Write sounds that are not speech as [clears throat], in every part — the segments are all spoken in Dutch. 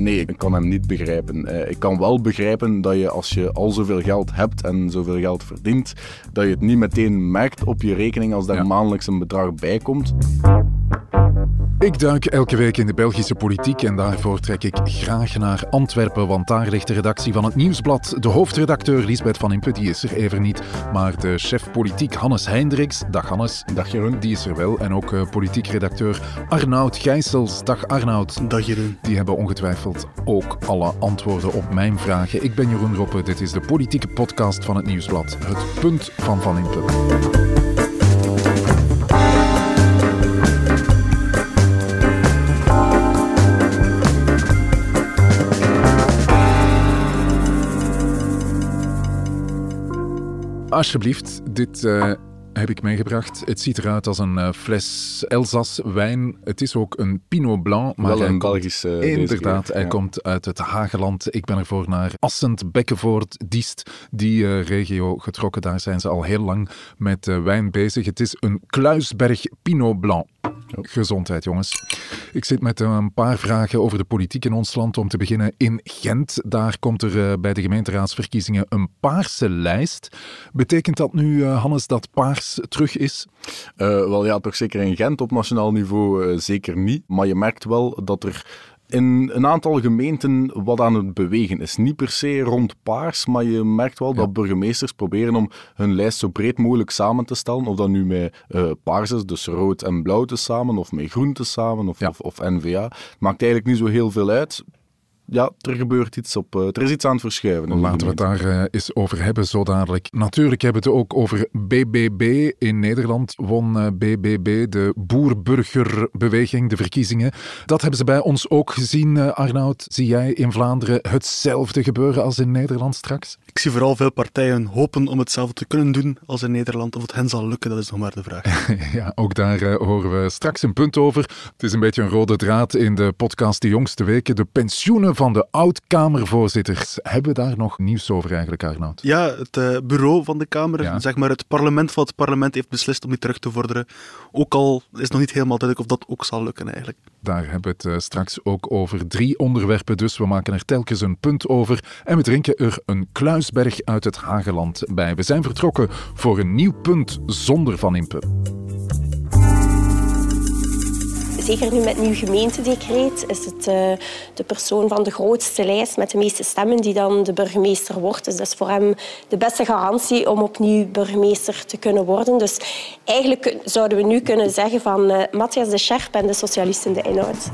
Nee, ik kan hem niet begrijpen. Eh, ik kan wel begrijpen dat je als je al zoveel geld hebt en zoveel geld verdient, dat je het niet meteen merkt op je rekening als daar maandelijks een bedrag bij komt. Ik duik elke week in de Belgische politiek en daarvoor trek ik graag naar Antwerpen, want daar ligt de redactie van het Nieuwsblad. De hoofdredacteur Lisbeth van Impe, die is er even niet, maar de chef politiek Hannes Hendricks, dag Hannes. Dag Jeroen. Die is er wel. En ook uh, politiek redacteur Arnoud Gijsels, dag Arnoud. Dag Jeroen. Die hebben ongetwijfeld ook alle antwoorden op mijn vragen. Ik ben Jeroen Roppe, dit is de politieke podcast van het Nieuwsblad. Het punt van Van Impe. Alsjeblieft, dit uh, heb ik meegebracht. Het ziet eruit als een uh, fles Elzas wijn. Het is ook een Pinot Blanc. Maar Wel een Belgische. Inderdaad, hij komt uit het Hageland. Ik ben ervoor naar Assend, Bekkenvoort, Diest, die uh, regio getrokken. Daar zijn ze al heel lang met wijn bezig. Het is een Kluisberg Pinot Blanc. Gezondheid, jongens. Ik zit met een paar vragen over de politiek in ons land. Om te beginnen in Gent. Daar komt er uh, bij de gemeenteraadsverkiezingen een paarse lijst. Betekent dat nu, uh, Hannes, dat paars terug is? Uh, wel ja, toch zeker in Gent op nationaal niveau zeker niet. Maar je merkt wel dat er in een aantal gemeenten wat aan het bewegen is. Niet per se rond paars, maar je merkt wel dat burgemeesters proberen om hun lijst zo breed mogelijk samen te stellen. Of dat nu met uh, paars is, dus rood en blauw te samen, of met groen te samen, of, of, of NVA. Maakt eigenlijk niet zo heel veel uit ja, er gebeurt iets op. Uh, er is iets aan het verschuiven. Laten we het daar uh, eens over hebben, zo dadelijk. Natuurlijk hebben we het ook over BBB. In Nederland won uh, BBB, de Boer-Burgerbeweging, de verkiezingen. Dat hebben ze bij ons ook gezien, Arnoud. Zie jij in Vlaanderen hetzelfde gebeuren als in Nederland straks? Ik zie vooral veel partijen hopen om hetzelfde te kunnen doen als in Nederland. Of het hen zal lukken, dat is nog maar de vraag. [laughs] ja, ook daar horen we straks een punt over. Het is een beetje een rode draad in de podcast De Jongste Weken. De pensioenen van de oud-Kamervoorzitters. Hebben we daar nog nieuws over eigenlijk, Arnoud? Ja, het uh, bureau van de Kamer, zeg maar het parlement van het parlement heeft beslist om die terug te vorderen. Ook al is nog niet helemaal duidelijk of dat ook zal lukken eigenlijk. Daar hebben we het uh, straks ook over. Drie onderwerpen dus. We maken er telkens een punt over. En we drinken er een kluisberg uit het Hageland bij. We zijn vertrokken voor een nieuw punt zonder Van Impe zeker nu met nieuw gemeentedecreet, is het uh, de persoon van de grootste lijst met de meeste stemmen die dan de burgemeester wordt. Dus dat is voor hem de beste garantie om opnieuw burgemeester te kunnen worden. Dus eigenlijk zouden we nu kunnen zeggen van uh, Matthias de Scherp en de socialisten de inhoud.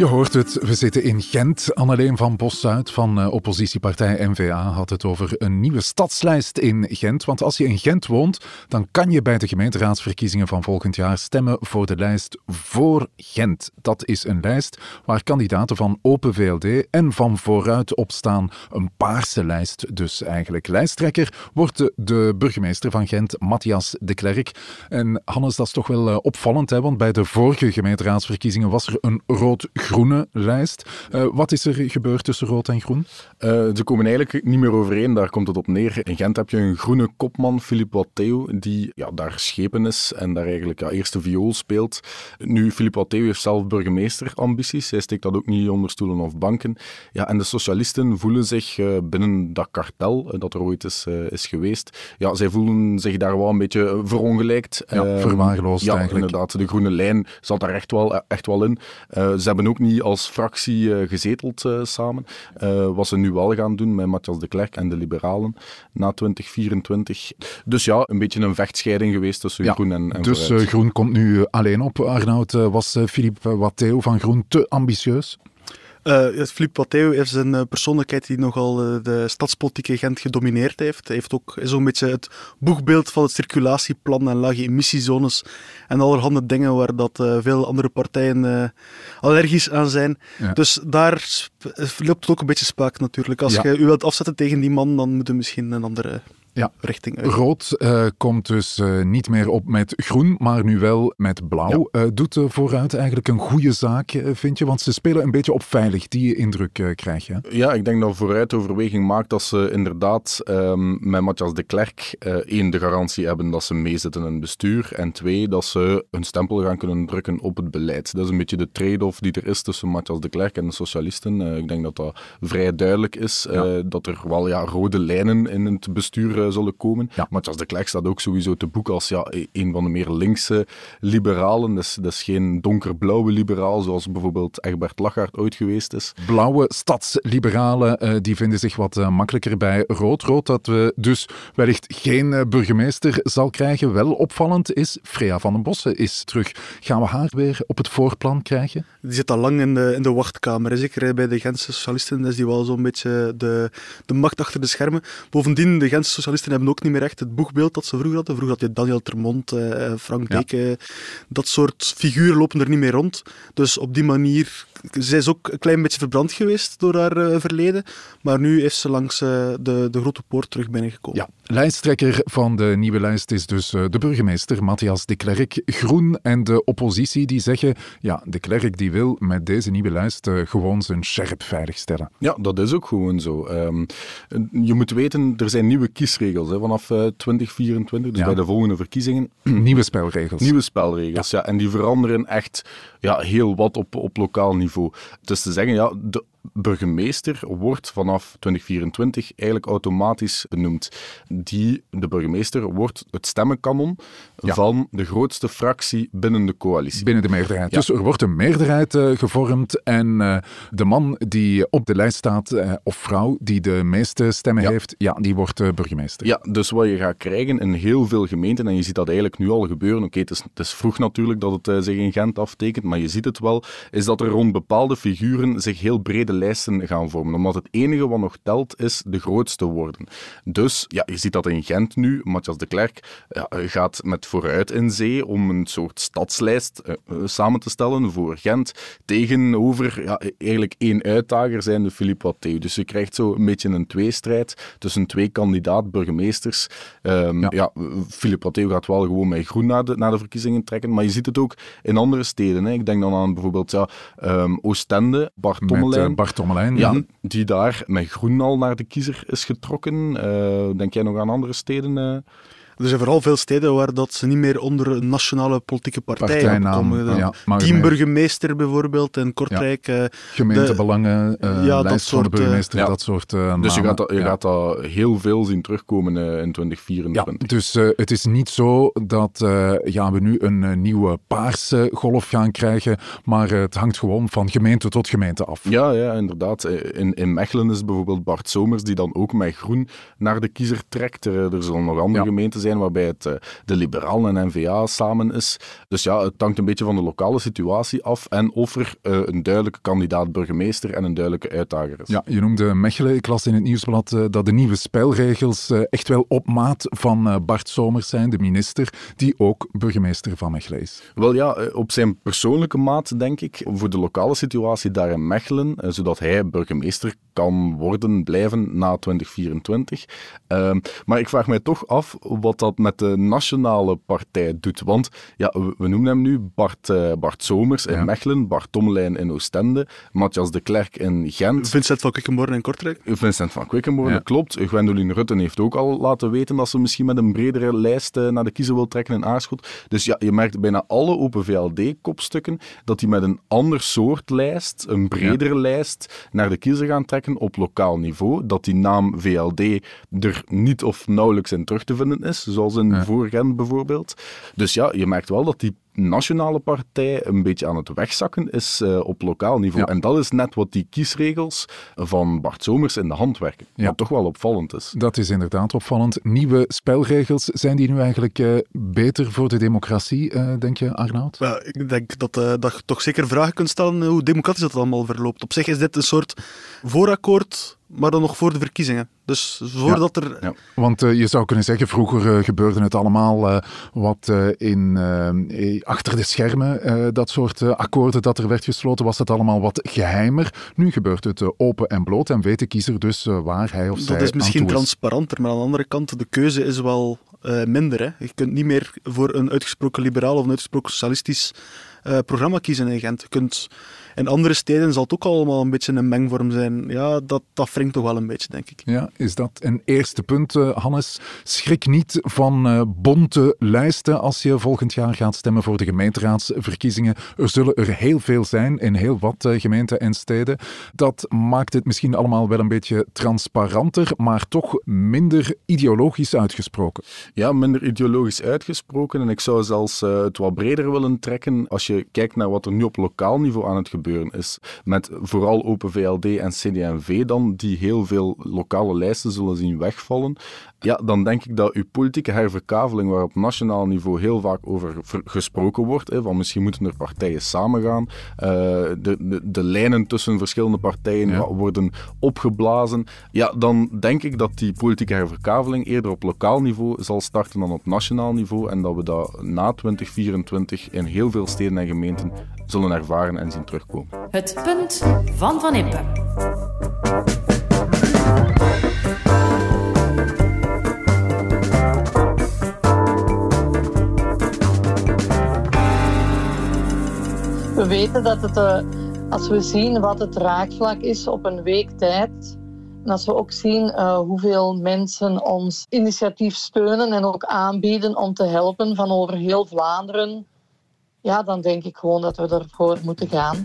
Je hoort het, we zitten in Gent. Anneleen van Bos-Zuid van uh, oppositiepartij NVA had het over een nieuwe stadslijst in Gent. Want als je in Gent woont, dan kan je bij de gemeenteraadsverkiezingen van volgend jaar stemmen voor de lijst Voor Gent. Dat is een lijst waar kandidaten van Open VLD en van Vooruit op staan. Een paarse lijst dus eigenlijk. Lijsttrekker wordt de, burgemeester van Gent, Matthias de Klerk. En Hannes, dat is toch wel uh, opvallend, hè? want bij de vorige gemeenteraadsverkiezingen was er een rood groene lijst. Uh, wat is er gebeurd tussen rood en groen? Uh, ze komen eigenlijk niet meer overeen, daar komt het op neer. In Gent heb je een groene kopman, Philippe Watteo, die ja, daar schepen is en daar eigenlijk ja, eerste viool speelt. Nu, Philippe Watteo heeft zelf burgemeesterambities. Hij steekt dat ook niet onder stoelen of banken. Ja, en de socialisten voelen zich uh, binnen dat kartel dat er ooit is, is geweest, ja, zij voelen zich daar wel een beetje verongelijkt. Ja, ehm, verwaarloosd ja, eigenlijk. inderdaad. De groene lijn zat daar echt wel, echt wel in. ze hebben ook niet als fractie uh, gezeteld uh, samen. Uh, wat ze nu wel gaan doen met Matthias de Klerk en de Liberalen na 2024. Dus ja, een beetje een vechtscheiding geweest tussen ja, Groen en, en Dus Groen komt nu alleen op. Arnoud, was Philippe Watteo van Groen te ambitieus? Uh, Philippe heeft een uh, persoonlijkheid die nogal uh, de stadspolitiek in Gent gedomineerd heeft. Hij heeft ook zo'n beetje het boegbeeld van het circulatieplan en lage emissiezones en allerhande dingen waar dat veel andere partijen allergisch aan zijn. Ja. Dus daar loopt het ook een beetje spaak natuurlijk. Als ja. je u wilt afzetten tegen die man, dan moet je misschien een andere ja. richting. Rood uh, komt dus uh, niet meer op met groen, maar nu wel met blauw. Ja. Uh, doet vooruit eigenlijk een goede zaak, vind je? Want ze spelen een beetje op veilig, die indruk krijg je. Ja, ik denk dat vooruit overweging maakt dat ze inderdaad um, met Matthias de Klerk één, de garantie hebben dat ze meezitten in het bestuur en twee, dat ze hun stempel gaan kunnen drukken op het beleid. Dat is een beetje de trade-off die er is tussen Matthias de Klerk en de socialisten. ik denk dat dat vrij duidelijk is, ja. dat er wel ja, rode lijnen in het bestuur zullen komen. Ja. Matthias de Klerk staat ook sowieso te boek als ja, een van de meer linkse liberalen. Dat is, dat is geen donkerblauwe liberaal, zoals bijvoorbeeld Egbert Lachaert ooit geweest is. Blauwe stadsliberalen, uh, die vinden zich wat uh, makkelijker bij rood-rood. Dat we dus wellicht geen uh, burgemeester zal krijgen. Wel opvallend is, Freya van den Bossen is terug. Gaan we haar weer op het voorplan krijgen? Die zit al lang in de, in de wachtkamer. Zeker bij de Gentse socialisten is die wel zo'n beetje de, de macht achter de schermen. Bovendien, de Gentse socialisten hebben ook niet meer echt het boegbeeld dat ze vroeger hadden. Vroeger had je Daniel Termont, eh, Frank ja. Deken. Dat soort figuren lopen er niet meer rond. Dus op die manier zij is ook een klein beetje verbrand geweest door haar uh, verleden. Maar nu is ze langs uh, de, de grote poort terug binnengekomen. Ja, lijsttrekker van de nieuwe lijst is dus uh, de burgemeester Matthias de Klerk. Groen en de oppositie die zeggen, ja, de Klerk die wil met deze nieuwe lijst gewoon zijn scherp veiligstellen. Ja, dat is ook gewoon zo. Um, je moet weten, er zijn nieuwe kiesregels hè, vanaf 2024, dus ja. bij de volgende verkiezingen. [clears throat] Nieuwe spelregels. Nieuwe spelregels, ja. ja. En die veranderen echt ja, heel wat op, op lokaal niveau. Dus te zeggen, ja, de burgemeester wordt vanaf 2024 eigenlijk automatisch benoemd. Die, de burgemeester wordt het stemmenkanon van de grootste fractie binnen de coalitie. Binnen de meerderheid. Dus er wordt een meerderheid uh, gevormd en uh, de man die op de lijst staat, uh, of vrouw die de meeste stemmen heeft, ja, die wordt burgemeester. Ja, dus wat je gaat krijgen in heel veel gemeenten, en je ziet dat eigenlijk nu al gebeuren, oké, het, het, is vroeg natuurlijk dat het zich in Gent aftekent, maar je ziet het wel, is dat er rond bepaalde figuren zich heel lijsten gaan vormen. Omdat het enige wat nog telt is de grootste worden. Dus ja, je ziet dat in Gent nu. Matthias de Klerk ja, gaat met vooruit in zee om een soort stadslijst uh, samen te stellen voor Gent. Tegenover ja, eigenlijk één uitdager zijn de Philippe Watteau. Dus je krijgt zo een beetje een tweestrijd tussen twee kandidaat-burgemeesters. Um, ja. ja, Philippe Watteau gaat wel gewoon met groen naar de, naar de verkiezingen trekken. Maar je ziet het ook in andere steden. Hè. Ik denk dan aan bijvoorbeeld ja, um, Oostende, Bart Tommelijn. Bart Tommelijn. Ja, die daar met groen al naar de kiezer is getrokken. Uh, denk jij nog aan andere steden? Er zijn vooral veel steden waar dat ze niet meer onder een nationale politieke partij komen. Ja, Teamburgemeester bijvoorbeeld in Kortrijk. Ja. Gemeentebelangen, uh, ja, dat soort, van de burgemeester, ja. dat soort uh, Dus je gaat, dat, je gaat dat heel veel zien terugkomen uh, in 2024. Ja, dus het is niet zo dat ja, we nu een nieuwe paarse golf gaan krijgen, maar het hangt gewoon van gemeente tot gemeente af. Ja, ja inderdaad. In, in Mechelen is bijvoorbeeld Bart Somers die dan ook met groen naar de kiezer trekt. Er, er zullen nog andere gemeenten zijn waarbij het uh, de Liberalen en N-VA samen is. Dus ja, het hangt een beetje van de lokale situatie af en of er uh, een duidelijke kandidaat burgemeester en een duidelijke uitdager is. Ja, je noemde Mechelen. Ik las in het nieuwsblad uh, dat de nieuwe spelregels echt wel op maat van Bart Somers zijn, de minister, die ook burgemeester van Mechelen is. Wel ja, op zijn persoonlijke maat, denk ik, voor de lokale situatie daar in Mechelen, zodat hij burgemeester kan worden, blijven na 2024. Ehm, maar ik vraag mij toch af wat dat met de nationale partij doet. Want ja, we, noemen hem nu Bart, uh, Bart Somers in Mechelen, Bart Tommelijn in Oostende, Matthias de Klerk in Gent. Vincent van Quickenborne in Kortrijk. Vincent van Quickenborne, ja. klopt. Gwendoline Rutten heeft ook al laten weten dat ze misschien met een bredere lijst uh, naar de kiezer wil trekken in Aarschot. Dus ja, je merkt bijna alle Open VLD-kopstukken dat die met een ander soort lijst, een bredere lijst, naar de kiezer gaan trekken op lokaal niveau. Dat die naam VLD er niet of nauwelijks in terug te vinden is, zoals in ja. voor Gent bijvoorbeeld. Dus ja, je merkt wel dat die nationale partij een beetje aan het wegzakken is uh, op lokaal niveau. En dat is net wat die kiesregels van Bart Somers in de hand werken. Ja. Wat toch wel opvallend is. Dat is inderdaad opvallend. Nieuwe spelregels, zijn die nu eigenlijk uh, beter voor de democratie, uh, denk je, Arnoud? Ja, ik denk dat, dat je toch zeker vragen kunt stellen hoe democratisch dat allemaal verloopt. Op zich is dit een soort voorakkoord maar dan nog voor de verkiezingen. Dus voordat er... Ja. Want uh, je zou kunnen zeggen, vroeger uh, gebeurde het allemaal uh, wat in, achter de schermen. dat soort akkoorden dat er werd gesloten, was het allemaal wat geheimer. Nu gebeurt het open en bloot en weet de kiezer dus waar hij of zij Dat is misschien transparanter, maar aan de andere kant, de keuze is wel minder. Hè. Je kunt niet meer voor een uitgesproken liberaal of een uitgesproken socialistisch programma kiezen in Gent. Je kunt in andere steden zal het ook allemaal een beetje een mengvorm zijn. Ja, dat, dat wringt toch wel een beetje, denk ik. Ja, is dat een eerste punt, uh, Hannes? Schrik niet van uh, bonte lijsten als je volgend jaar gaat stemmen voor de gemeenteraadsverkiezingen. Er zullen er heel veel zijn in heel wat uh, gemeenten en steden. Dat maakt het misschien allemaal wel een beetje transparanter, maar toch minder ideologisch uitgesproken. Ja, minder ideologisch uitgesproken. En ik zou zelfs het wat breder willen trekken als je kijkt naar wat er nu op lokaal niveau aan het gebeuren is. Met vooral Open VLD en CD&V dan, die heel veel lokale lijsten zullen zien wegvallen. Ja, dan denk ik dat uw politieke herverkaveling, waar op nationaal niveau heel vaak over gesproken wordt, hè, van misschien moeten er partijen samengaan, uh, de, de, de, lijnen tussen verschillende partijen worden opgeblazen, ja, dan denk ik dat die politieke herverkaveling eerder op lokaal niveau zal starten dan op nationaal niveau en dat we dat na 2024 in heel veel steden en gemeenten zullen ervaren en zien terugkomen. Het punt van Van Impe. We weten dat het, uh, als we zien wat het raakvlak is op een week tijd, en als we ook zien uh, hoeveel mensen ons initiatief steunen en ook aanbieden om te helpen van over heel Vlaanderen, ja, dan denk ik gewoon dat we ervoor moeten gaan.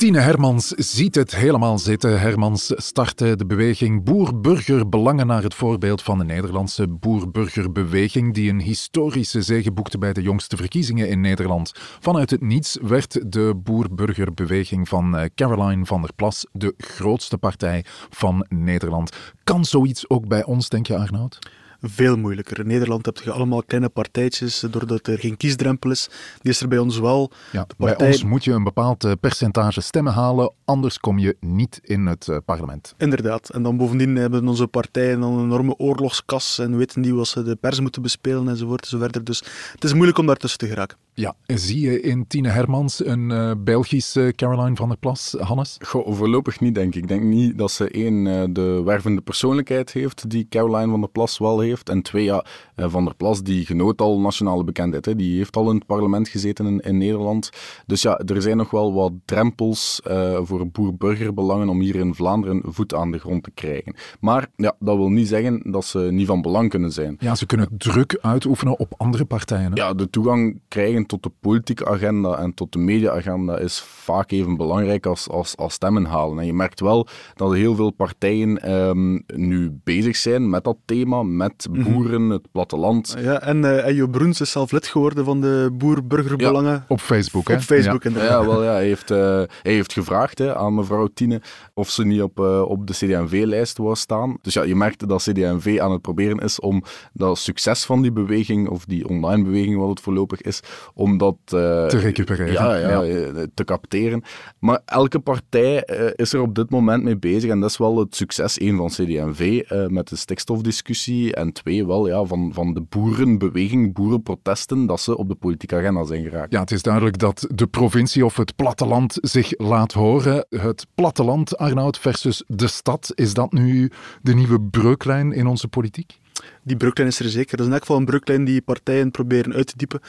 Tine Hermans ziet het helemaal zitten. Hermans startte de beweging Boer-Burger Belangen naar het voorbeeld van de Nederlandse Boer-Burger-beweging, die een historische zege boekte bij de jongste verkiezingen in Nederland. Vanuit het niets werd de Boer-Burger-beweging van eh, Caroline van der Plas de grootste partij van Nederland. Kan zoiets ook bij ons, denk je, Arnoud? Veel moeilijker. In Nederland heb je allemaal kleine partijtjes, doordat er geen kiesdrempel is. Die is er bij ons wel. Ja, Bij ons moet je een bepaald eh, percentage stemmen halen, anders kom je niet in het uh, parlement. Inderdaad. En dan bovendien hebben onze partijen dan een enorme oorlogskas en weten die wat ze de pers moeten bespelen enzovoort enzoverder. Dus het is moeilijk om daartussen te geraken. Ja, zie je in Tine Hermans een uh, Belgische Caroline van der Plas, Hannes? Goh, voorlopig niet, denk ik. Ik denk niet dat ze één, uh, de wervende persoonlijkheid heeft die Caroline van der Plas wel heeft. En twee, ja, uh, Van der Plas, die genoot al nationale bekendheid. Hè. Die heeft al in het parlement gezeten in, in Nederland. Dus ja, er zijn nog wel wat drempels voor boer-burgerbelangen om hier in Vlaanderen voet aan de grond te krijgen. Maar ja, dat wil niet zeggen dat ze niet van belang kunnen zijn. Ja, ze kunnen druk uitoefenen op andere partijen. Hè? Ja, de toegang krijgen tot de politieke agenda en tot de media-agenda is vaak even belangrijk als, als, als stemmen halen. En je merkt wel dat heel veel partijen um, nu bezig zijn met dat thema, met mhm. boeren, het platteland. Ja, en uh, Ejo Broens is zelf lid geworden van de Boer-Burgerbelangen. Ja, op Facebook, hè? Op Facebook, ja. Ja, wel, ja, hij, heeft, uh, hij heeft gevraagd hè, aan mevrouw Tine of ze niet op, uh, op de CD&V-lijst wou staan. Dus ja, je merkte dat CD&V aan het proberen is om dat succes van die beweging, of die online beweging wat het voorlopig is, om dat... Uh, te recupereren. Ja, ja, eh, te capteren. Maar elke partij uh, is er op dit moment mee bezig en dat is wel het succes, één, van CD&V met de stikstofdiscussie en twee, wel ja, van, van de boerenbeweging, boerenprotesten, dat ze op de politieke agenda zijn geraakt. Ja, het is duidelijk dat de provincie of het platteland zich laat horen. Het platteland, Arnoud, versus de stad, is dat nu de nieuwe breuklijn in onze politiek? Die breuklijn is er zeker. Dat is in elk geval een breuklijn die partijen proberen uit te diepen.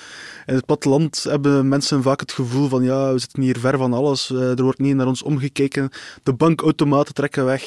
In het platteland hebben mensen vaak het gevoel van ja, we zitten hier ver van alles, eh, er wordt niet naar ons omgekeken, de bankautomaten trekken weg,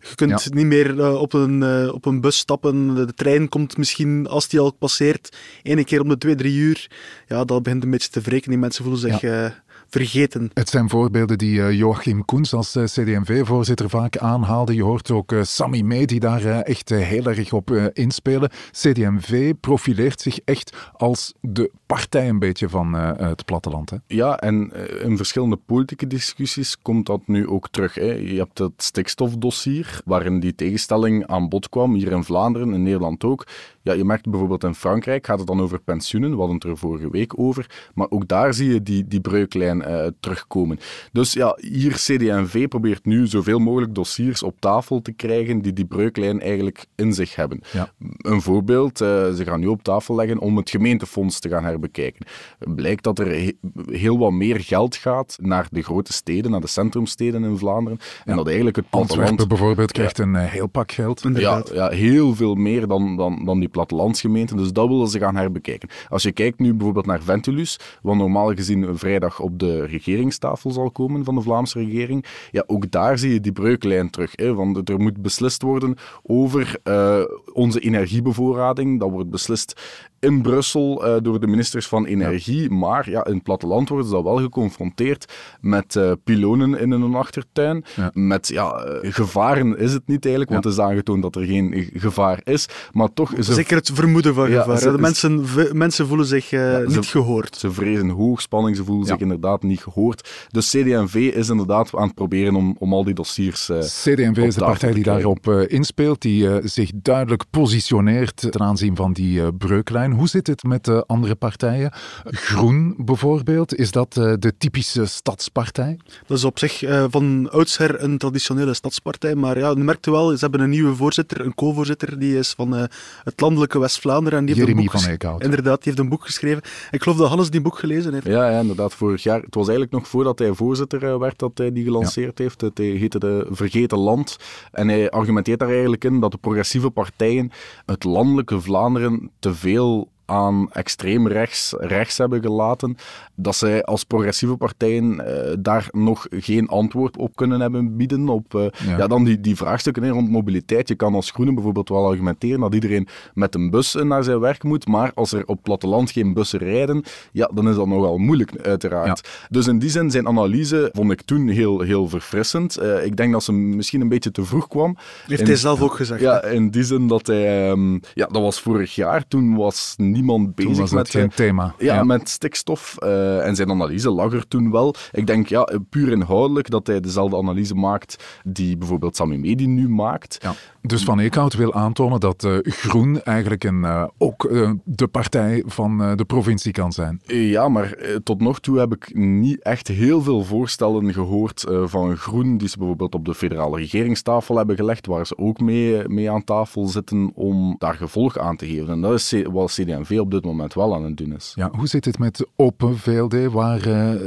je kunt niet meer uh, op, een, uh, op een bus stappen, de, trein komt misschien, als die al passeert, één keer om de twee, drie uur. Ja, dat begint een beetje te wreken. Die mensen voelen zich... Ja vergeten. Het zijn voorbeelden die uh, Joachim Koens als eh, CD&V-voorzitter vaak aanhaalde. Je hoort ook uh, Sammy Mee die daar echt heel erg op inspelen. CD&V profileert zich echt als de partij een beetje van het platteland. Hè? Ja, en in verschillende politieke discussies komt dat nu ook terug. Hè. Je hebt het stikstofdossier, waarin die tegenstelling aan bod kwam, hier in Vlaanderen, in Nederland ook Ja, je merkt bijvoorbeeld in Frankrijk gaat het dan over pensioenen, we hadden het er vorige week over, maar ook daar zie je die, die breuklijn uh, terugkomen. Dus ja, hier CD&V probeert nu zoveel mogelijk dossiers op tafel te krijgen die die breuklijn eigenlijk in zich hebben. Ja. Een voorbeeld, uh, ze gaan nu op tafel leggen om het gemeentefonds te gaan herbekijken. Blijkt dat er heel wat meer geld gaat naar de grote steden, naar de centrumsteden in Vlaanderen, en dat eigenlijk het platteland... Antwerpen bijvoorbeeld krijgt een uh, heel pak geld. Ja, ja, heel veel meer dan, dan, dan die plattelandsgemeenten, dus dat willen ze gaan herbekijken. Als je kijkt nu bijvoorbeeld naar Ventulus, wat normaal gezien vrijdag op de regeringstafel zal komen van de Vlaamse regering, ja, ook daar zie je die breuklijn terug. Hè, want er moet beslist worden over uh, onze energiebevoorrading. Dat wordt beslist in Brussel uh, door de ministers van Energie. Maar ja, in het platteland worden ze dan wel geconfronteerd met uh, pilonen in hun achtertuin. Ja. Met ja, uh, gevaren is het niet eigenlijk, want het is aangetoond dat er geen gevaar is. Maar toch is Zeker het vermoeden van gevaar. Ze, de mensen, mensen voelen zich niet ze, gehoord. Ze vrezen hoogspanning, ze voelen zich inderdaad niet gehoord. Dus CD&V is inderdaad aan het proberen om, om al die dossiers CD&V is de partij die daarop inspeelt, die zich duidelijk positioneert ten aanzien van die breuklijn. Hoe zit het met de andere partijen? Groen bijvoorbeeld, is dat uh, de typische stadspartij? Dat is op zich uh, van oudsher een traditionele stadspartij, maar ja, je merkt wel, ze hebben een nieuwe voorzitter, een co-voorzitter, die is van uh, het landelijke West-Vlaanderen. Die Jeremy heeft een boek, van Eekhout. Inderdaad, die heeft een boek geschreven. Ik geloof dat Hannes die boek gelezen heeft. Ja, ja, inderdaad, vorig jaar. Het was eigenlijk nog voordat hij voorzitter werd dat hij die gelanceerd ja. heeft. Het heette de Vergeten Land. En hij argumenteert daar eigenlijk in dat de progressieve partijen het landelijke Vlaanderen te veel aan extreem rechts, rechts hebben gelaten, dat zij als progressieve partijen uh, daar nog geen antwoord op kunnen hebben bieden. Op uh, ja. ja. dan die, die vraagstukken rond mobiliteit. Je kan als Groene bijvoorbeeld wel argumenteren dat iedereen met een bus naar zijn werk moet, maar als er op platteland geen bussen rijden, ja, dan is dat nogal moeilijk, uiteraard. Ja. Dus in die zin, zijn analyse vond ik toen heel, heel verfrissend. Uh, ik denk dat ze misschien een beetje te vroeg kwam. Heeft in, hij zelf ook gezegd. Ja, in die zin dat hij... Um, ja, dat was vorig jaar. Toen was niemand bezig met, geen thema. Ja, ja, met stikstof. Uh, en zijn analyse lag er toen wel. Ik denk ja, puur inhoudelijk dat hij dezelfde analyse maakt die bijvoorbeeld Sami Medi nu maakt. Ja. Dus Van Eekhout wil aantonen dat uh, Groen eigenlijk een, uh, ook de partij van de provincie kan zijn. Ja, maar tot nog toe heb ik niet echt heel veel voorstellen gehoord van Groen die ze bijvoorbeeld op de federale regeringstafel hebben gelegd, waar ze ook mee, mee aan tafel zitten om daar gevolg aan te geven. En dat is wat CD&V op dit moment wel aan het doen is. Ja, hoe zit het met Open VLD? Waar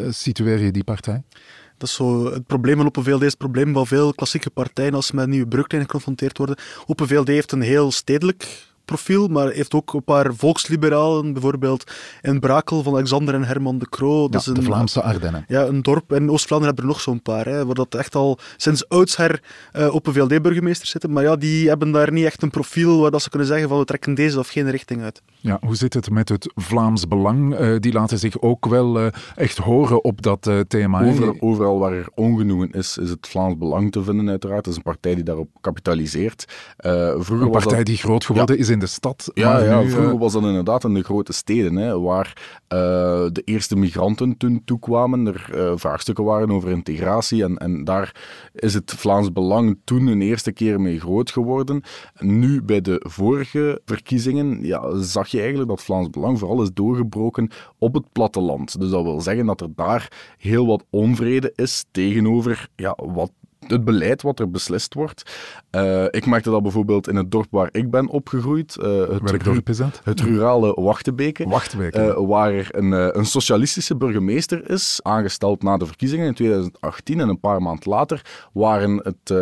situeer je die partij? Dat is zo het probleem van Open VLD is het probleem van veel klassieke partijen als ze met nieuwe bruglijnen geconfronteerd worden. Open VLD heeft een heel stedelijk profiel, maar heeft ook een paar volksliberalen, bijvoorbeeld in Brakel van Alexander en Herman de Croo. Ja, een, de Vlaamse Ardennen. Ja, een dorp. In Oost-Vlaanderen hebben er nog zo'n paar, hè, waar dat echt al sinds oudsher uh, op een VLD-burgemeesters zitten. Maar ja, die hebben daar niet echt een profiel waar dat ze kunnen zeggen van we trekken deze of geen richting uit. Ja, hoe zit het met het Vlaams Belang? Uh, die laten zich ook wel uh, echt horen op dat thema. Overal, overal, waar er ongenoegen is, is het Vlaams Belang te vinden uiteraard. Het is een partij die daarop kapitaliseert. vroeger een partij dat... die groot geworden ja. is in de stad. Ja, ja nu, vroeger was dat inderdaad in de grote steden, hè, waar uh, de eerste migranten toen toekwamen. Er uh, vraagstukken waren over integratie en, en daar is het Vlaams Belang toen een eerste keer mee groot geworden. Nu, bij de vorige verkiezingen, ja, zag je eigenlijk dat Vlaams Belang vooral is doorgebroken op het platteland. Dus dat wil zeggen dat er daar heel wat onvrede is tegenover ja, wat het beleid wat er beslist wordt. Uh, ik merkte dat bijvoorbeeld in het dorp waar ik ben opgegroeid. Uh, het Welk dorp is dat? Het rurale Wachtebeke. Wachtebeke. Uh, waar er een, een, socialistische burgemeester is, aangesteld na de verkiezingen in 2018. En een paar maanden later waren het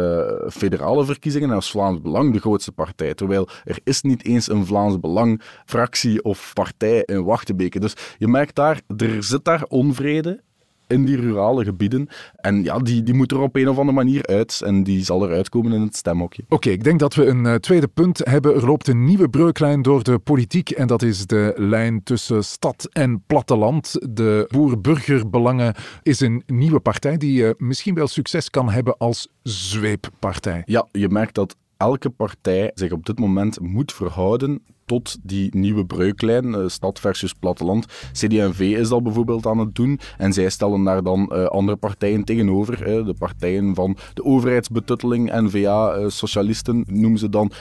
federale verkiezingen en was Vlaams Belang de grootste partij. Terwijl er is niet eens een Vlaams Belang fractie of partij in Wachtebeke. Dus je merkt daar, er zit daar onvrede in die rurale gebieden. En ja, die, die moet er op een of andere manier uit. En die zal eruit komen in het stemhokje. Oké, ik denk dat we een uh, tweede punt hebben. Er loopt een nieuwe breuklijn door de politiek. En dat is de lijn tussen stad en platteland. De Boer-Burgerbelangen is een nieuwe partij die uh, misschien wel succes kan hebben als zweeppartij. Ja, je merkt dat elke partij zich op dit moment moet verhouden tot die nieuwe breuklijn, uh, stad versus platteland. CD&V is dat bijvoorbeeld aan het doen en zij stellen daar dan uh, andere partijen tegenover. de partijen van de overheidsbetutteling, N-VA, uh, socialisten noemen ze dan,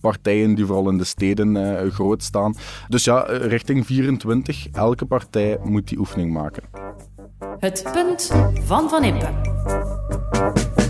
partijen die vooral in de steden groot staan. Dus ja, richting 24, elke partij moet die oefening maken. Het punt van Van Impe.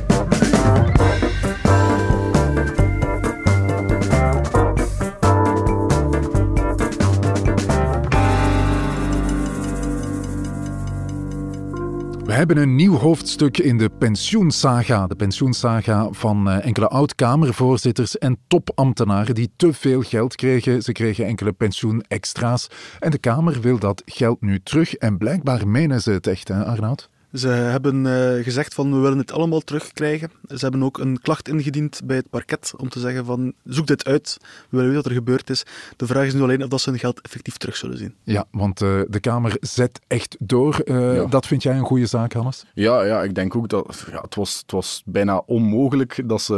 We hebben een nieuw hoofdstuk in de pensioensaga. De pensioensaga van eh, enkele oud-Kamervoorzitters en topambtenaren die te veel geld kregen. Ze kregen enkele pensioenextra's. En de Kamer wil dat geld nu terug. En blijkbaar menen ze het echt, hè, Arnoud? Ze hebben uh, gezegd van we willen het allemaal terugkrijgen. Ze hebben ook een klacht ingediend bij het parket om te zeggen van zoek dit uit, we willen weten wat er gebeurd is. De vraag is nu alleen of dat ze hun geld effectief terug zullen zien. Ja, want uh, de Kamer zet echt door. Uh, ja. Dat vind jij een goede zaak, Hannes? Ja, ja ik denk ook dat ja, het, was, het was bijna onmogelijk dat ze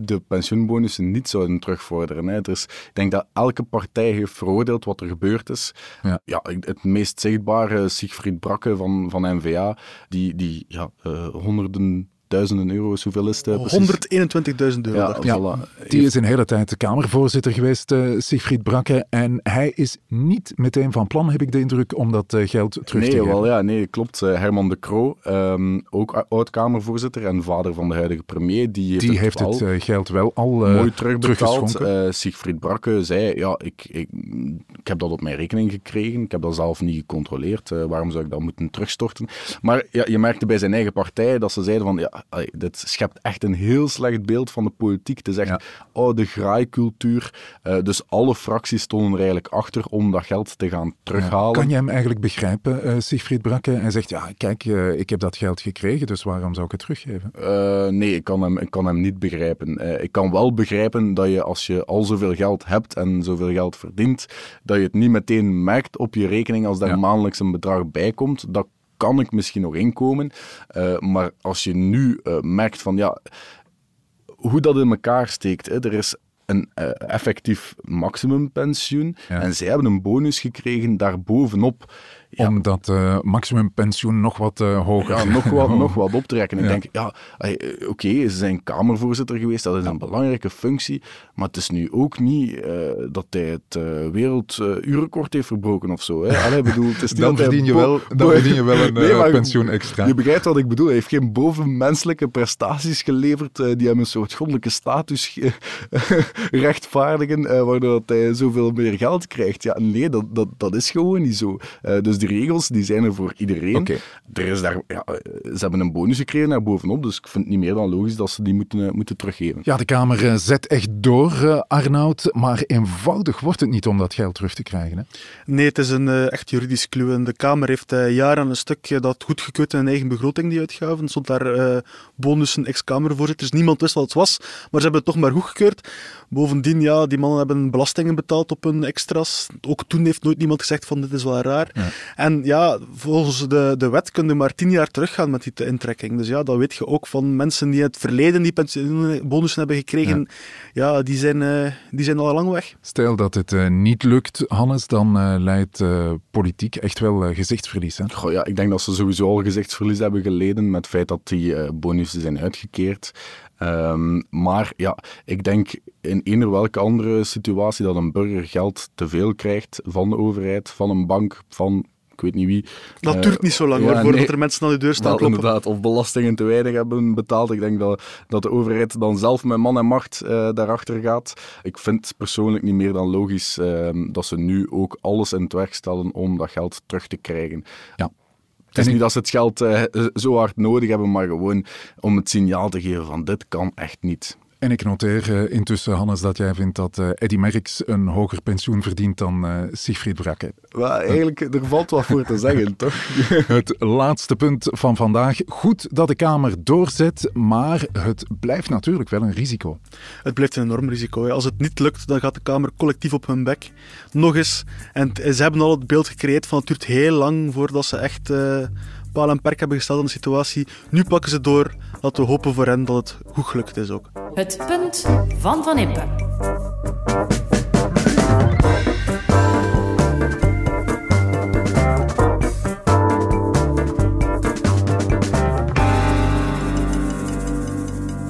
de pensioenbonussen niet zouden terugvorderen. Hè. Dus ik denk dat elke partij heeft veroordeeld wat er gebeurd is. Ja. ja het meest zichtbare, Siegfried Brakke van, van NVA, die, die ja, uh, honderden duizenden euro's. Hoeveel is het? 121.000 euro. Ja, Die is een hele tijd de Kamervoorzitter geweest, uh, Siegfried Brakke. En hij is niet meteen van plan, heb ik de indruk, om dat uh, geld terug nee, te geven. Wel, ja, nee, klopt. Uh, Herman de Croo, um, ook oud-Kamervoorzitter en vader van de huidige premier, die heeft die het, heeft het geld wel al mooi terugbetaald. Siegfried Brakke zei, ja, ik, ik, ik heb dat op mijn rekening gekregen. Ik heb dat zelf niet gecontroleerd. waarom zou ik dat moeten terugstorten? Maar ja, je merkte bij zijn eigen partij dat ze zeiden van, ja, dit schept echt een heel slecht beeld van de politiek. Het is echt ja. oude graaikultuur. Uh, dus alle fracties stonden er eigenlijk achter om dat geld te gaan terughalen. Kan je hem eigenlijk begrijpen, uh, Siegfried Brakke? Hij zegt, ja, kijk, uh, ik heb dat geld gekregen, dus waarom zou ik het teruggeven? nee, ik kan, hem, ik kan hem niet begrijpen. ik kan wel begrijpen dat je, als je al zoveel geld hebt en zoveel geld verdient, dat je het niet meteen merkt op je rekening als daar ja. maandelijks een bedrag bij komt. Dat kan ik misschien nog inkomen. Uh, maar als je nu uh, merkt van ja, hoe dat in elkaar steekt. Hè, er is een uh, effectief maximumpensioen. Ja. En zij hebben een bonus gekregen daarbovenop. Ja. Om dat uh, maximumpensioen nog wat uh, hoger ja, [laughs] nog wat, nog wat op te. Ik denk, ja, oké, okay, ze zijn Kamervoorzitter geweest, dat is een belangrijke functie. Maar het is nu ook niet uh, dat hij het werelduurrecord heeft verbroken of zo. Hè. [laughs] Allee, bedoel, het is niet dan, verdien je wel, dan verdien je wel een [laughs] nee, pensioen extra. Je begrijpt wat ik bedoel. Hij heeft geen bovenmenselijke prestaties geleverd die hem een soort goddelijke status rechtvaardigen, waardoor dat hij zoveel meer geld krijgt. Ja, nee, dat, dat, dat is gewoon niet zo. dus de regels die zijn er voor iedereen. Okay. Er is daar, ja, ze hebben een bonus gekregen naar bovenop, dus ik vind het niet meer dan logisch dat ze die moeten, moeten teruggeven. Ja, de Kamer zet echt door, Arnoud, maar eenvoudig wordt het niet om dat geld terug te krijgen. Hè? Nee, het is een echt juridisch kluw. En de Kamer heeft jaren een stukje dat goedgekeurd in een eigen begroting die uitgaven. Er stond daar uh, bonussen ex-Kamervoorzitters. Niemand wist wat het was, maar ze hebben het toch maar goedgekeurd. Bovendien, ja, die mannen hebben belastingen betaald op hun extra's. Ook toen heeft nooit niemand gezegd van dit is wel raar. Ja. En ja, volgens de, de wet kun je maar tien jaar teruggaan met die intrekking. Dus ja, dat weet je ook van mensen die in het verleden die pensioenbonussen hebben gekregen. Ja, ja die, zijn, uh, die zijn al lang weg. Stel dat het uh, niet lukt, Hannes, dan uh, leidt politiek echt wel gezichtsverlies. Hè? Goh, ja, ik denk dat ze sowieso al gezichtsverlies hebben geleden met het feit dat die bonussen zijn uitgekeerd. Um, maar ja, ik denk in eender welke andere situatie dat een burger geld te veel krijgt van de overheid, van een bank, van ik weet niet wie. Dat uh, duurt niet zo lang ja, hoor, voordat nee, er mensen aan de deur staan kloppen. Inderdaad, of belastingen te weinig hebben betaald. Ik denk dat, dat de overheid dan zelf met man en macht uh, daarachter gaat. Ik vind persoonlijk niet meer dan logisch uh, dat ze nu ook alles in het werk stellen om dat geld terug te krijgen. Ja. Het is niet dat ze het geld uh, zo hard nodig hebben, maar gewoon om het signaal te geven van dit kan echt niet. En ik noteer uh, intussen, Hannes, dat jij vindt dat uh, Eddy Merckx een hoger pensioen verdient dan uh, Siegfried Brakke. Well, eigenlijk, er valt wat voor te zeggen, toch? [laughs] Het laatste punt van vandaag. Goed dat de Kamer doorzet, maar het blijft natuurlijk wel een risico. Het blijft een enorm risico. Als het niet lukt, dan gaat de Kamer collectief op hun bek. Nog eens. En ze hebben al het beeld gecreëerd van het duurt heel lang voordat ze echt paal en perk hebben gesteld aan de situatie. Nu pakken ze door. Laten we hopen voor hen dat het goed gelukt is ook. Het punt van Van Impe.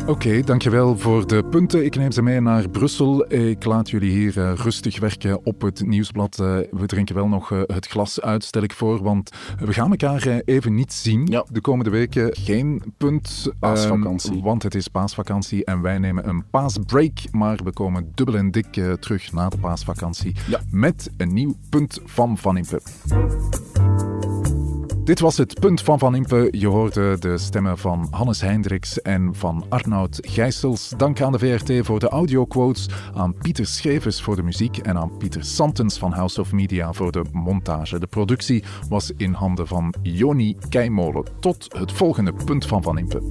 Oké, dankjewel voor de punten. Ik neem ze mee naar Brussel. Ik laat jullie hier uh, rustig werken op het nieuwsblad. Uh, we drinken wel nog uh, het glas uit, stel ik voor, want we gaan elkaar even niet zien Ja. de komende weken. Geen punt, Paasvakantie. ehm, want het is paasvakantie en wij nemen een paasbreak. Maar we komen dubbel en dik eh, terug na de paasvakantie Ja. met een nieuw punt van Van Impe. Dit was het punt van Van Impe. Je hoorde de stemmen van Hannes Hendricks en van Arnoud Gijsels. Dank aan de VRT voor de audioquotes, aan Pieter Schevers voor de muziek en aan Pieter Santens van House of Media voor de montage. De productie was in handen van Joni Keimolen. Tot het volgende punt van Van Impe.